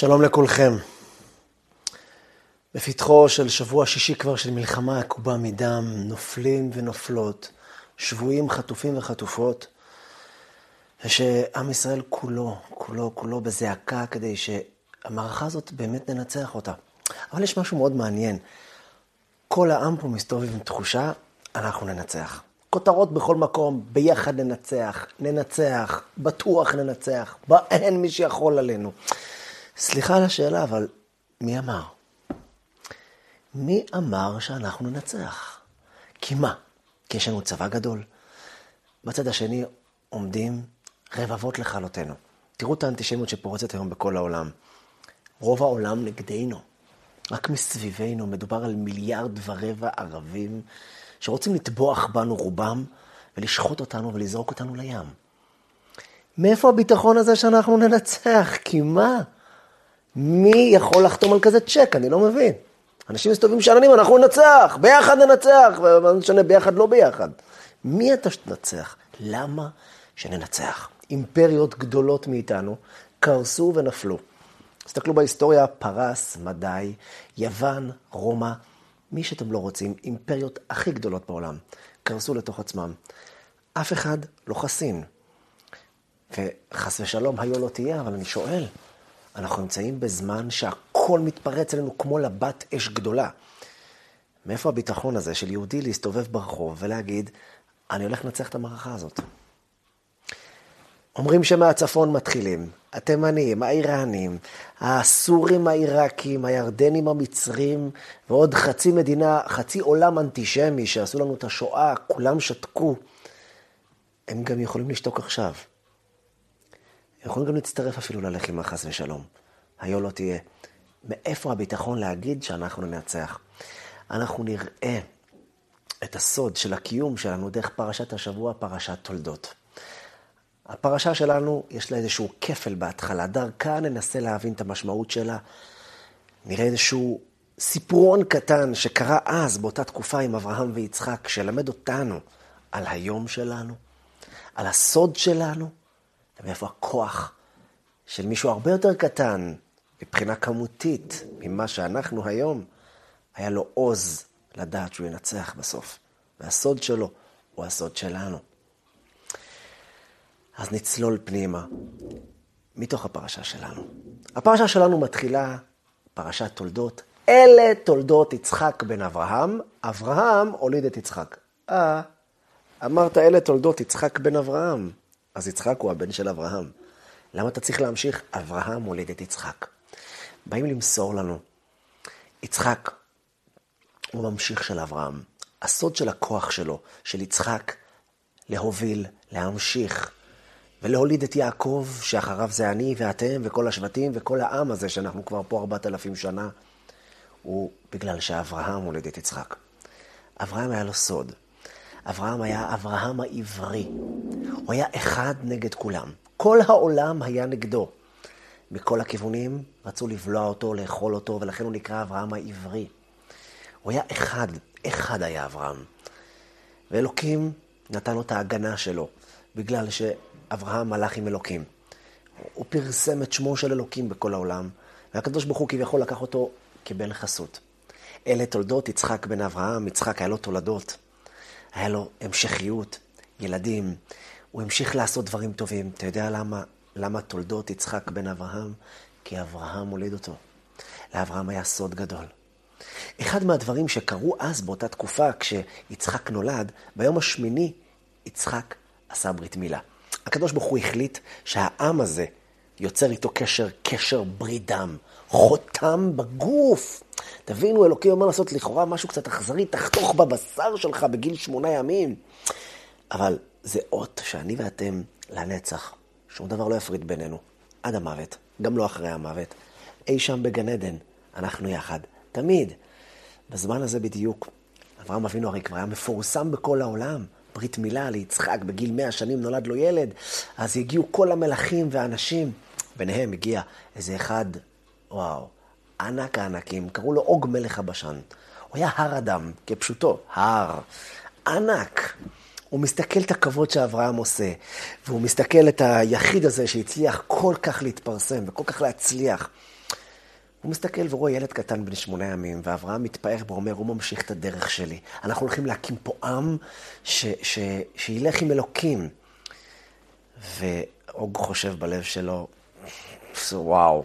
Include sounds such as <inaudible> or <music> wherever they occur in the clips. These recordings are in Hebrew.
שלום לכולכם. בפתחו של שבוע שישי כבר של מלחמה עקובה מדם, נופלים ונופלות, שבויים, חטופים וחטופות, ושעם ישראל כולו, כולו, כולו בזעקה כדי שהמערכה הזאת באמת ננצח אותה. אבל יש משהו מאוד מעניין. כל העם פה מסתובב עם תחושה, אנחנו ננצח. כותרות בכל מקום, ביחד ננצח, ננצח, בטוח ננצח, אין מי שיכול עלינו. סליחה על השאלה, אבל מי אמר? מי אמר שאנחנו ננצח? כי מה? כי יש לנו צבא גדול. בצד השני עומדים רבבות לכלותנו. תראו את האנטישמיות שפורצת היום בכל העולם. רוב העולם נגדנו. רק מסביבנו מדובר על מיליארד ורבע ערבים שרוצים לטבוח בנו רובם ולשחוט אותנו ולזרוק אותנו לים. מאיפה הביטחון הזה שאנחנו ננצח? כי מה? מי יכול לחתום על כזה צ'ק? אני לא מבין. אנשים מסתובבים שאננים, אנחנו ננצח, ביחד ננצח, ומה משנה ביחד, לא ביחד. מי אתה שתנצח? למה שננצח? אימפריות גדולות מאיתנו קרסו ונפלו. תסתכלו בהיסטוריה, פרס, מדי, יוון, רומא, מי שאתם לא רוצים, אימפריות הכי גדולות בעולם, קרסו לתוך עצמם. אף אחד לא חסין. וחס ושלום, היו לא תהיה, אבל אני שואל, אנחנו נמצאים בזמן שהכל מתפרץ אלינו כמו לבת אש גדולה. מאיפה הביטחון הזה של יהודי להסתובב ברחוב ולהגיד, אני הולך לנצח את המערכה הזאת? אומרים שמהצפון מתחילים, התימנים, האיראנים, הסורים העיראקים, הירדנים המצרים, ועוד חצי מדינה, חצי עולם אנטישמי שעשו לנו את השואה, כולם שתקו. הם גם יכולים לשתוק עכשיו. יכולים גם להצטרף אפילו ללחימה חס ושלום. היו לא תהיה. מאיפה הביטחון להגיד שאנחנו ננצח? אנחנו נראה את הסוד של הקיום שלנו דרך פרשת השבוע, פרשת תולדות. הפרשה שלנו, יש לה איזשהו כפל בהתחלה, דרכה ננסה להבין את המשמעות שלה. נראה איזשהו סיפורון קטן שקרה אז, באותה תקופה עם אברהם ויצחק, שלמד אותנו על היום שלנו, על הסוד שלנו, ומאיפה הכוח של מישהו הרבה יותר קטן, מבחינה כמותית, ממה שאנחנו היום, היה לו עוז לדעת שהוא ינצח בסוף. והסוד שלו הוא הסוד שלנו. אז נצלול פנימה, מתוך הפרשה שלנו. הפרשה שלנו מתחילה, פרשת תולדות. אלה תולדות יצחק בן אברהם, אברהם הוליד את יצחק. אה, אמרת אלה תולדות יצחק בן אברהם, אז יצחק הוא הבן של אברהם. למה אתה צריך להמשיך? אברהם הוליד את יצחק. באים למסור לנו, יצחק הוא ממשיך של אברהם. הסוד של הכוח שלו, של יצחק, להוביל, להמשיך, ולהוליד את יעקב, שאחריו זה אני ואתם וכל השבטים וכל העם הזה, שאנחנו כבר פה ארבעת אלפים שנה, הוא בגלל שאברהם הוליד את יצחק. אברהם היה לו סוד. אברהם היה אברהם העברי. הוא היה אחד נגד כולם. כל העולם היה נגדו. מכל הכיוונים רצו לבלוע אותו, לאכול אותו, ולכן הוא נקרא אברהם העברי. הוא היה אחד, אחד היה אברהם. ואלוקים נתן לו את ההגנה שלו, בגלל ש... אברהם הלך עם אלוקים. הוא פרסם את שמו של אלוקים בכל העולם, והקדוש ברוך הוא כביכול לקח אותו כבן חסות. אלה תולדות יצחק בן אברהם, יצחק היה לו תולדות, היה לו המשכיות, ילדים, הוא המשיך לעשות דברים טובים. אתה יודע למה, למה תולדות יצחק בן אברהם? כי אברהם הוליד אותו. לאברהם היה סוד גדול. אחד מהדברים שקרו אז באותה תקופה, כשיצחק נולד, ביום השמיני יצחק עשה ברית מילה. הקדוש ברוך הוא החליט שהעם הזה יוצר איתו קשר, קשר ברית דם, חותם בגוף. תבינו, אלוקים אומר לעשות לכאורה משהו קצת אכזרי, תחתוך בבשר שלך בגיל שמונה ימים. אבל זה אות שאני ואתם לנצח. שום דבר לא יפריד בינינו, עד המוות, גם לא אחרי המוות. אי שם בגן עדן, אנחנו יחד, תמיד. בזמן הזה בדיוק, אברהם אבינו הרי כבר היה מפורסם בכל העולם. ברית מילה ליצחק, בגיל מאה שנים נולד לו ילד, אז הגיעו כל המלכים והאנשים, ביניהם הגיע איזה אחד, וואו, ענק הענקים, קראו לו עוג מלך הבשן. הוא היה הר אדם, כפשוטו, הר, ענק. הוא מסתכל את הכבוד שאברהם עושה, והוא מסתכל את היחיד הזה שהצליח כל כך להתפרסם וכל כך להצליח. הוא מסתכל ורואה ילד קטן בן שמונה ימים, ואברהם מתפאר ואומר, הוא ממשיך את הדרך שלי. אנחנו הולכים להקים פה עם ש, ש, שילך עם אלוקים. ואוג חושב בלב שלו, וואו,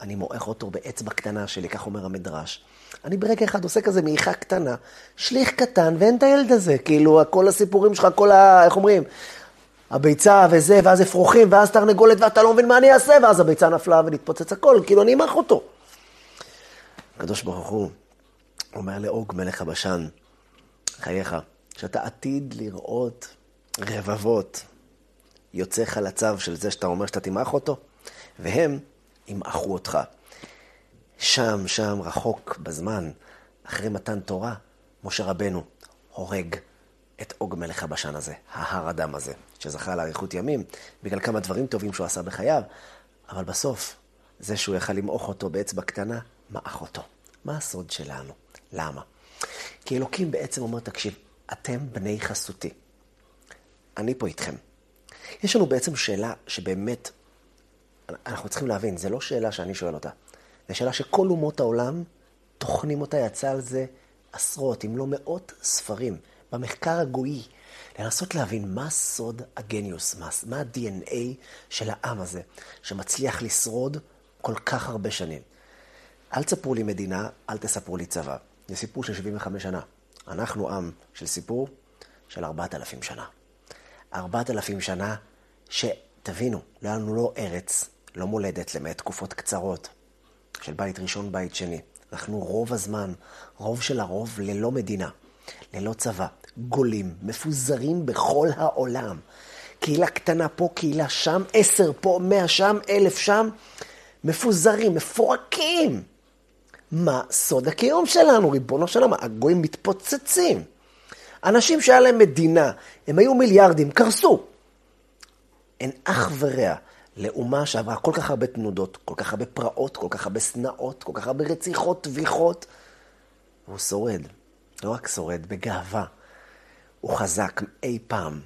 אני מועך אותו באצבע קטנה שלי, כך אומר המדרש. אני ברגע אחד עושה כזה מעיכה קטנה, שליח קטן, ואין את הילד הזה. כאילו, כל הסיפורים שלך, כל ה... איך אומרים? הביצה וזה, ואז אפרוחים, ואז תרנגולת, ואתה לא מבין מה אני אעשה, ואז הביצה נפלה ונתפוצץ הכל, כאילו, אני אמח אותו. הקדוש ברוך הוא אומר לאוג מלך הבשן, חייך, שאתה עתיד לראות רבבות יוצא חלציו של זה שאתה אומר שאתה תמעך אותו, והם ימעכו אותך. שם, שם, רחוק בזמן, אחרי מתן תורה, משה רבנו הורג את אוג מלך הבשן הזה, ההר אדם הזה, שזכה לאריכות ימים, בגלל כמה דברים טובים שהוא עשה בחייו, אבל בסוף, זה שהוא יכל למעוך אותו באצבע קטנה, מעך אותו. מה הסוד שלנו? למה? כי אלוקים בעצם אומר, תקשיב, אתם בני חסותי. אני פה איתכם. יש לנו בעצם שאלה שבאמת, אנחנו צריכים להבין, זו לא שאלה שאני שואל אותה. זו שאלה שכל אומות העולם טוחנים אותה, יצא על זה עשרות, אם לא מאות ספרים, במחקר הגויי, לנסות להבין מה סוד הגניוס, מה, מה ה-DNA של העם הזה, שמצליח לשרוד כל כך הרבה שנים. אל תספרו לי מדינה, אל תספרו לי צבא. זה סיפור של 75 שנה. אנחנו עם של סיפור של 4,000 שנה. 4,000 שנה שתבינו, לא היה לנו לא ארץ, לא מולדת, למעט תקופות קצרות של בית ראשון, בית שני. אנחנו רוב הזמן, רוב של הרוב, ללא מדינה, ללא צבא, גולים, מפוזרים בכל העולם. קהילה קטנה פה, קהילה שם, עשר פה, מאה שם, אלף שם, מפוזרים, מפורקים. מה סוד הקיום שלנו, ריבונו של עולם? הגויים מתפוצצים. אנשים שהיה להם מדינה, הם היו מיליארדים, קרסו. אין אח ורע לאומה שעברה כל כך הרבה תנודות, כל כך הרבה פרעות, כל כך הרבה שנאות, כל כך הרבה רציחות, טביחות. והוא שורד. לא רק שורד, בגאווה. הוא חזק אי פעם.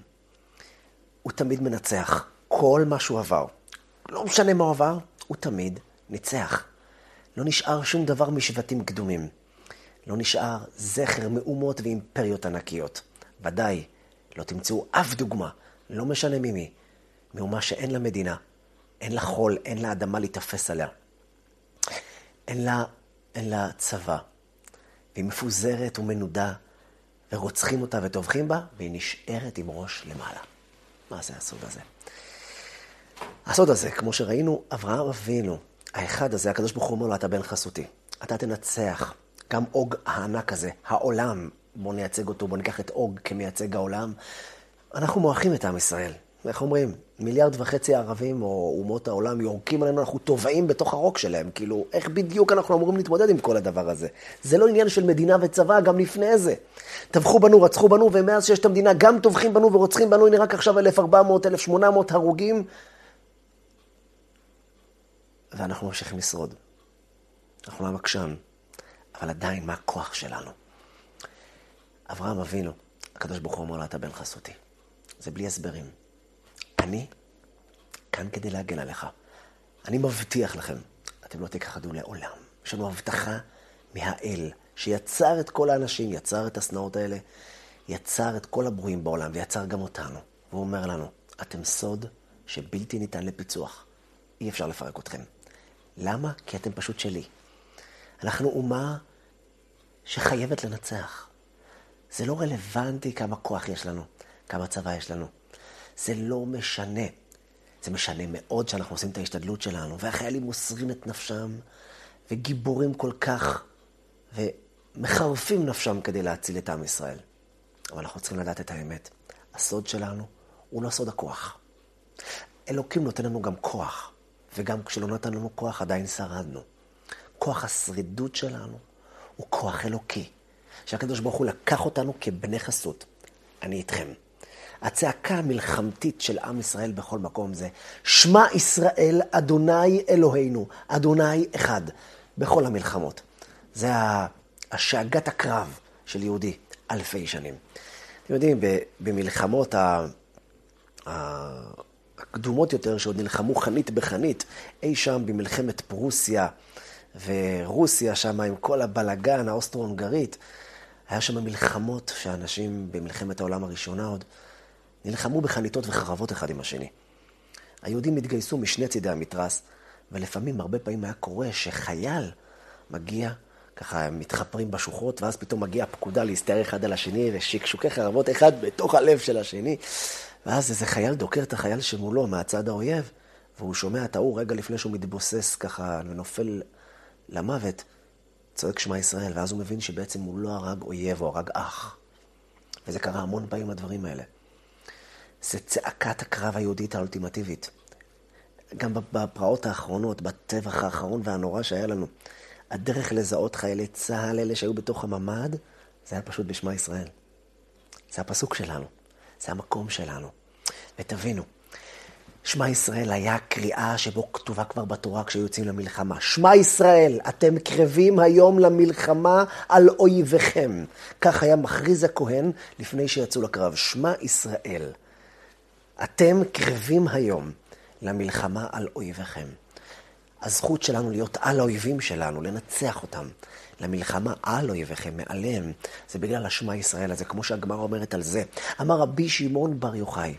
הוא תמיד מנצח. כל מה שהוא עבר, לא משנה מה הוא עבר, הוא תמיד ניצח. לא נשאר שום דבר משבטים קדומים. לא נשאר זכר מאומות ואימפריות ענקיות. ודאי, לא תמצאו אף דוגמה, לא משנה ממי, מאומה שאין לה מדינה, אין לה חול, אין לה אדמה להיתפס עליה. אין לה, אין לה צבא. והיא מפוזרת ומנודה, ורוצחים אותה וטובחים בה, והיא נשארת עם ראש למעלה. מה זה הסוד הזה? הסוד הזה, כמו שראינו, אברהם אבינו, האחד הזה, הקדוש ברוך הוא אומר לו, אתה בן חסותי. אתה תנצח. גם אוג הענק הזה, העולם, בואו נייצג אותו, בואו ניקח את אוג כמייצג העולם. אנחנו מועכים את עם ישראל. איך אומרים? מיליארד וחצי ערבים או אומות העולם יורקים עלינו, אנחנו טובעים בתוך הרוק שלהם. כאילו, איך בדיוק אנחנו אמורים להתמודד עם כל הדבר הזה? זה לא עניין של מדינה וצבא, גם לפני זה. טבחו בנו, רצחו בנו, ומאז שיש את המדינה גם טובחים בנו ורוצחים בנו, הנה רק עכשיו 1,400, 1,800 הרוגים. ואנחנו ממשיכים לשרוד. אנחנו עם עקשן, אבל עדיין, מה הכוח שלנו? אברהם אבינו, הקדוש ברוך הוא אומר לו, אתה בן חסותי. זה בלי הסברים. אני כאן כדי להגן עליך. אני מבטיח לכם, אתם לא תכחדו לעולם. יש לנו הבטחה מהאל, שיצר את כל האנשים, יצר את השנאות האלה, יצר את כל הברואים בעולם, ויצר גם אותנו. והוא אומר לנו, אתם סוד שבלתי ניתן לפיצוח. אי אפשר לפרק אתכם. למה? כי אתם פשוט שלי. אנחנו אומה שחייבת לנצח. זה לא רלוונטי כמה כוח יש לנו, כמה צבא יש לנו. זה לא משנה. זה משנה מאוד שאנחנו עושים את ההשתדלות שלנו, והחיילים מוסרים את נפשם, וגיבורים כל כך, ומחרפים נפשם כדי להציל את עם ישראל. אבל אנחנו צריכים לדעת את האמת. הסוד שלנו הוא לא סוד הכוח. אלוקים נותן לנו גם כוח, וגם כשלא נתן לנו כוח עדיין שרדנו. כוח השרידות שלנו הוא כוח אלוקי, שהקדוש ברוך הוא לקח אותנו כבני חסות. אני איתכם. הצעקה המלחמתית של עם ישראל בכל מקום זה, שמע ישראל, אדוני אלוהינו, אדוני אחד, בכל המלחמות. זה השאגת הקרב של יהודי אלפי שנים. אתם יודעים, במלחמות הקדומות יותר, שעוד נלחמו חנית בחנית, אי שם במלחמת פרוסיה ורוסיה שם עם כל הבלגן האוסטרו-הונגרית, היה שם מלחמות שאנשים במלחמת העולם הראשונה עוד נלחמו בחניתות וחרבות אחד עם השני. היהודים התגייסו משני צידי המתרס, ולפעמים, הרבה פעמים היה קורה שחייל מגיע, ככה הם מתחפרים בשוחות, ואז פתאום מגיעה פקודה להסתער אחד על השני, ושקשוקי חרבות אחד בתוך הלב של השני. ואז איזה חייל דוקר את החייל שמולו מהצד האויב, והוא שומע את ההוא רגע לפני שהוא מתבוסס ככה ונופל למוות, צועק שמע ישראל, ואז הוא מבין שבעצם הוא לא הרג אויב, הוא הרג אח. וזה קרה המון פעמים הדברים האלה. זה צעקת הקרב היהודית האולטימטיבית. גם בפרעות האחרונות, בטבח האחרון והנורא שהיה לנו. הדרך לזהות חיילי צה"ל, אלה שהיו בתוך הממ"ד, זה היה פשוט בשמע ישראל. זה הפסוק שלנו, זה המקום שלנו. ותבינו, שמע ישראל היה קריאה שבו כתובה כבר בתורה כשהיו יוצאים למלחמה. שמע ישראל, אתם קרבים היום למלחמה על אויביכם. כך היה מכריז הכהן לפני שיצאו לקרב. שמע ישראל, אתם קרבים היום למלחמה על אויביכם. הזכות שלנו להיות על האויבים שלנו, לנצח אותם. למלחמה על אויביכם, מעליהם, זה בגלל השמע ישראל הזה, כמו שהגמרא אומרת על זה. אמר רבי שמעון בר יוחאי,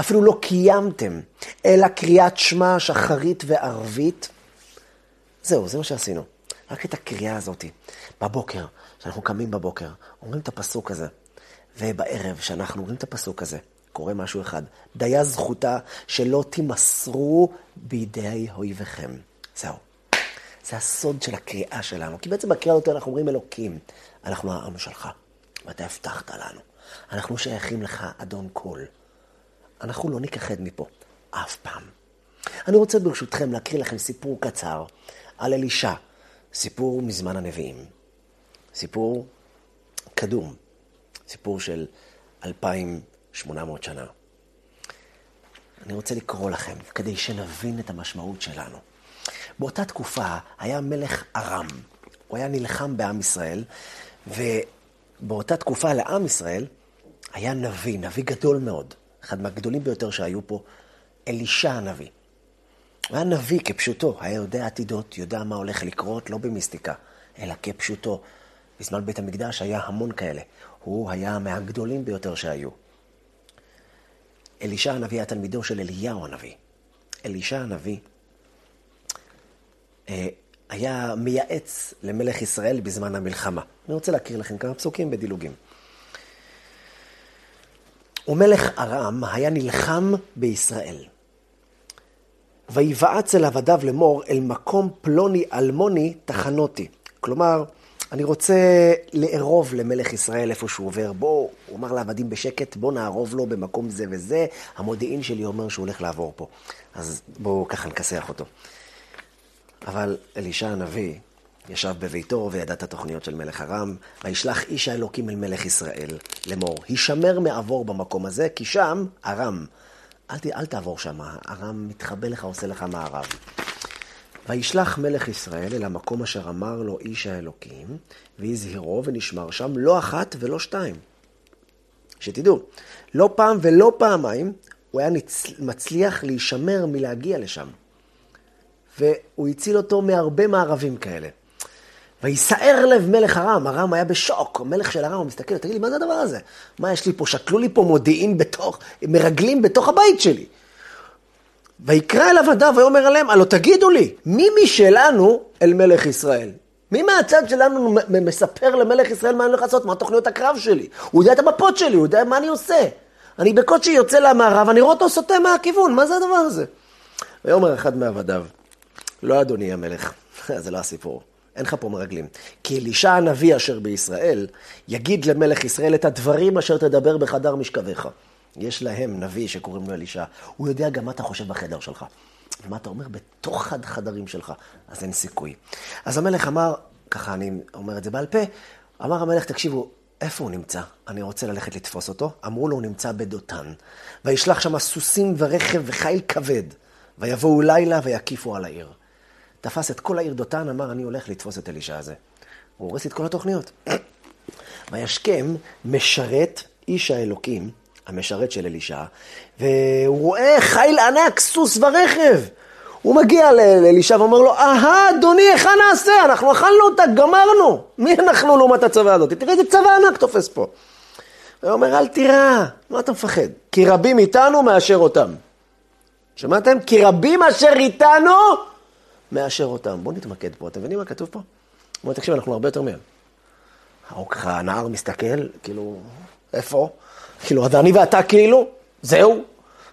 אפילו לא קיימתם, אלא קריאת שמע שחרית וערבית. זהו, זה מה שעשינו. רק את הקריאה הזאת. בבוקר, כשאנחנו קמים בבוקר, אומרים את הפסוק הזה. ובערב, כשאנחנו אומרים את הפסוק הזה, קורה משהו אחד. דיה זכותה שלא תימסרו בידי אויביכם. זהו. זה הסוד של הקריאה שלנו. כי בעצם בקריאה הזאת אנחנו אומרים אלוקים, אנחנו העם שלך, ואתה הבטחת לנו. אנחנו שייכים לך, אדון כל. אנחנו לא נכחד מפה, אף פעם. אני רוצה ברשותכם להקריא לכם סיפור קצר על אלישע, סיפור מזמן הנביאים. סיפור קדום, סיפור של 2,800 שנה. אני רוצה לקרוא לכם, כדי שנבין את המשמעות שלנו. באותה תקופה היה מלך ארם. הוא היה נלחם בעם ישראל, ובאותה תקופה לעם ישראל היה נביא, נביא גדול מאוד, אחד מהגדולים ביותר שהיו פה, אלישע הנביא. הוא היה נביא כפשוטו, היה יודע עתידות, יודע מה הולך לקרות, לא במיסטיקה, אלא כפשוטו. בזמן בית המקדש היה המון כאלה. הוא היה מהגדולים ביותר שהיו. אלישע הנביא היה תלמידו של אליהו הנביא. אלישע הנביא אה, היה מייעץ למלך ישראל בזמן המלחמה. אני רוצה להקריא לכם כמה פסוקים בדילוגים. ומלך ארם היה נלחם בישראל. ויבעץ אל עבדיו לאמור, אל מקום פלוני אלמוני תחנותי. כלומר, אני רוצה לערוב למלך ישראל איפה שהוא עובר. בואו, הוא אמר לעבדים בשקט, בואו נערוב לו במקום זה וזה. המודיעין שלי אומר שהוא הולך לעבור פה. אז בואו ככה נכסח אותו. אבל אלישע הנביא ישב בביתו וידע את התוכניות של מלך ארם, וישלח איש האלוקים אל מלך ישראל לאמור, הישמר מעבור במקום הזה, כי שם ארם. אל, אל תעבור שם, ארם מתחבא לך, עושה לך מערב. וישלח מלך ישראל אל המקום אשר אמר לו איש האלוקים, והזהירו ונשמר שם לא אחת ולא שתיים. שתדעו, לא פעם ולא פעמיים הוא היה מצליח להישמר מלהגיע לשם. והוא הציל אותו מהרבה מערבים כאלה. ויסער לב מלך ארם, ארם היה בשוק, המלך של ארם, הוא מסתכל, תגיד לי, מה זה הדבר הזה? מה יש לי פה? שקלו לי פה מודיעין בתוך, מרגלים בתוך הבית שלי. ויקרא אל עבדיו ויאמר עליהם, הלא תגידו לי, מי משלנו אל מלך ישראל? מי מהצד שלנו מספר למלך ישראל מה אני הולך לעשות, מה תוכניות הקרב שלי? הוא יודע את המפות שלי, הוא יודע מה אני עושה. אני בקושי יוצא למערב, אני רואה אותו סוטה מהכיוון, מה זה הדבר הזה? ויאמר אחד מעבדיו, לא אדוני המלך, <laughs> זה לא הסיפור. אין לך פה מרגלים. כי אלישע הנביא אשר בישראל, יגיד למלך ישראל את הדברים אשר תדבר בחדר משכבך. יש להם נביא שקוראים לו אלישע, הוא יודע גם מה אתה חושב בחדר שלך. ומה אתה אומר בתוך החדרים שלך, אז אין סיכוי. אז המלך אמר, ככה אני אומר את זה בעל פה, אמר המלך, תקשיבו, איפה הוא נמצא? אני רוצה ללכת לתפוס אותו. אמרו לו, הוא נמצא בדותן. וישלח שם סוסים ורכב וחיל כבד, ויבואו לילה ויקיפו על העיר. תפס את כל העיר דותן, אמר, אני הולך לתפוס את אלישע הזה. הוא הורס את כל התוכניות. <clears throat> וישכם משרת איש האלוקים, המשרת של אלישע, והוא רואה חיל ענק, סוס ורכב. הוא מגיע לאלישע ואומר לו, אהה, אדוני, איך נעשה? אנחנו אכלנו אותה, גמרנו. מי אנחנו לעומת הצבא הזאת? תראה איזה צבא ענק תופס פה. הוא אומר, אל תירא, מה אתה מפחד? כי רבים איתנו מאשר אותם. שמעתם? כי רבים אשר איתנו מאשר אותם. בואו נתמקד פה, אתם מבינים מה כתוב פה? הוא אומר, תקשיב, אנחנו הרבה יותר מהם. הנער מסתכל, כאילו, איפה? כאילו, אז אני ואתה כאילו, זהו.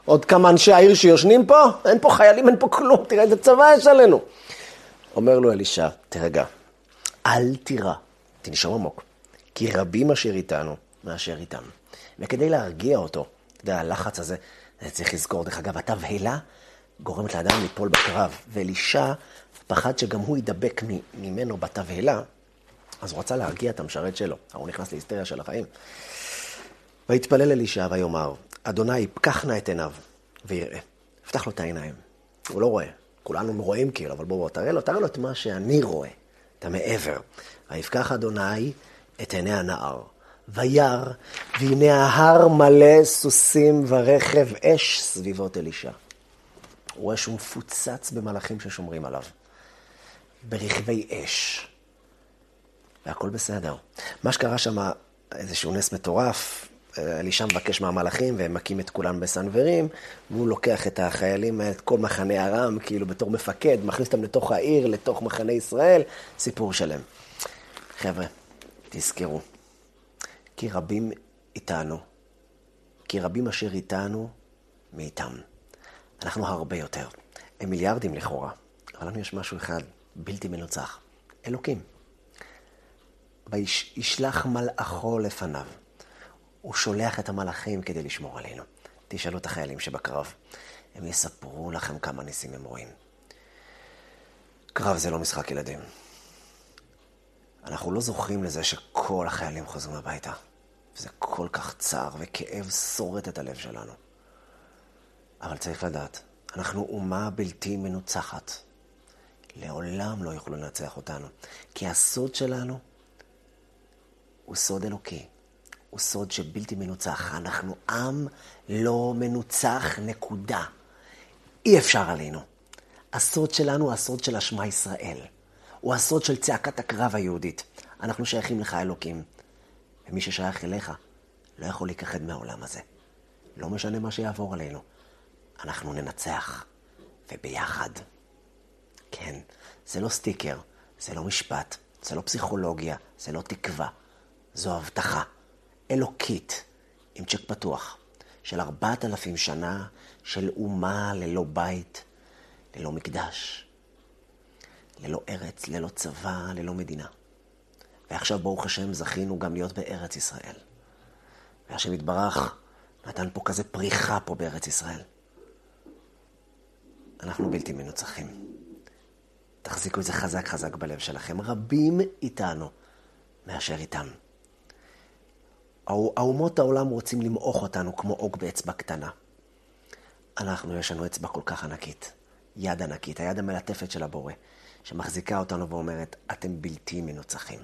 עוד כמה אנשי העיר שיושנים פה, אין פה חיילים, אין פה כלום, תראה איזה צבא יש עלינו. אומר לו אלישע, תרגע, אל תירא, תנשום עמוק, כי רבים אשר איתנו מאשר איתם. וכדי להרגיע אותו, אתה יודע, הלחץ הזה, צריך לזכור, דרך אגב, התבהלה גורמת לאדם ליפול בקרב, ואלישע פחד שגם הוא יידבק ממנו בתבהלה, אז הוא רצה להרגיע את המשרת שלו, הוא נכנס להיסטריה של החיים. ויתפלל אלישע ויאמר, אדוני, פקח נא את עיניו ויראה. פתח לו את העיניים. הוא לא רואה. כולנו רואים כאילו, אבל בואו, בוא, תראה לו, תראה לו את מה שאני רואה, את המעבר. ויפקח אדוני את עיני הנער. וירא, והנה ההר מלא סוסים ורכב אש סביבות אלישע. הוא רואה שהוא מפוצץ במלאכים ששומרים עליו. ברכבי אש. והכל בסדר. מה שקרה שם, איזשהו נס מטורף, אלישע מבקש מהמלאכים, והם מכים את כולם בסנוורים, והוא לוקח את החיילים, את כל מחנה ארם, כאילו בתור מפקד, מכניס אותם לתוך העיר, לתוך מחנה ישראל, סיפור שלם. חבר'ה, תזכרו, כי רבים איתנו, כי רבים אשר איתנו, מאיתם. אנחנו הרבה יותר. הם מיליארדים לכאורה, אבל לנו יש משהו אחד בלתי מנוצח. אלוקים. וישלח מלאכו לפניו. הוא שולח את המלאכים כדי לשמור עלינו. תשאלו את החיילים שבקרב, הם יספרו לכם כמה ניסים הם רואים. קרב זה לא משחק ילדים. אנחנו לא זוכרים לזה שכל החיילים חוזרים הביתה. וזה כל כך צער וכאב שורט את הלב שלנו. אבל צריך לדעת, אנחנו אומה בלתי מנוצחת. לעולם לא יוכלו לנצח אותנו, כי הסוד שלנו הוא סוד אלוקי. הוא סוד שבלתי מנוצח. אנחנו עם לא מנוצח, נקודה. אי אפשר עלינו. הסוד שלנו הסוד של השמע ישראל. הוא הסוד של צעקת הקרב היהודית. אנחנו שייכים לך, אלוקים. ומי ששייך אליך לא יכול להיכחד מהעולם הזה. לא משנה מה שיעבור עלינו. אנחנו ננצח. וביחד. כן, זה לא סטיקר, זה לא משפט, זה לא פסיכולוגיה, זה לא תקווה. זו הבטחה. אלוקית, עם צ'ק פתוח, של ארבעת אלפים שנה של אומה ללא בית, ללא מקדש, ללא ארץ, ללא צבא, ללא מדינה. ועכשיו, ברוך השם, זכינו גם להיות בארץ ישראל. והשם יתברך נתן פה כזה פריחה פה בארץ ישראל. אנחנו בלתי מנוצחים. תחזיקו את זה חזק חזק בלב שלכם. רבים איתנו מאשר איתם. האומות העולם רוצים למעוך אותנו כמו עוג באצבע קטנה. אנחנו, יש לנו אצבע כל כך ענקית, יד ענקית, היד המלטפת של הבורא, שמחזיקה אותנו ואומרת, אתם בלתי מנוצחים.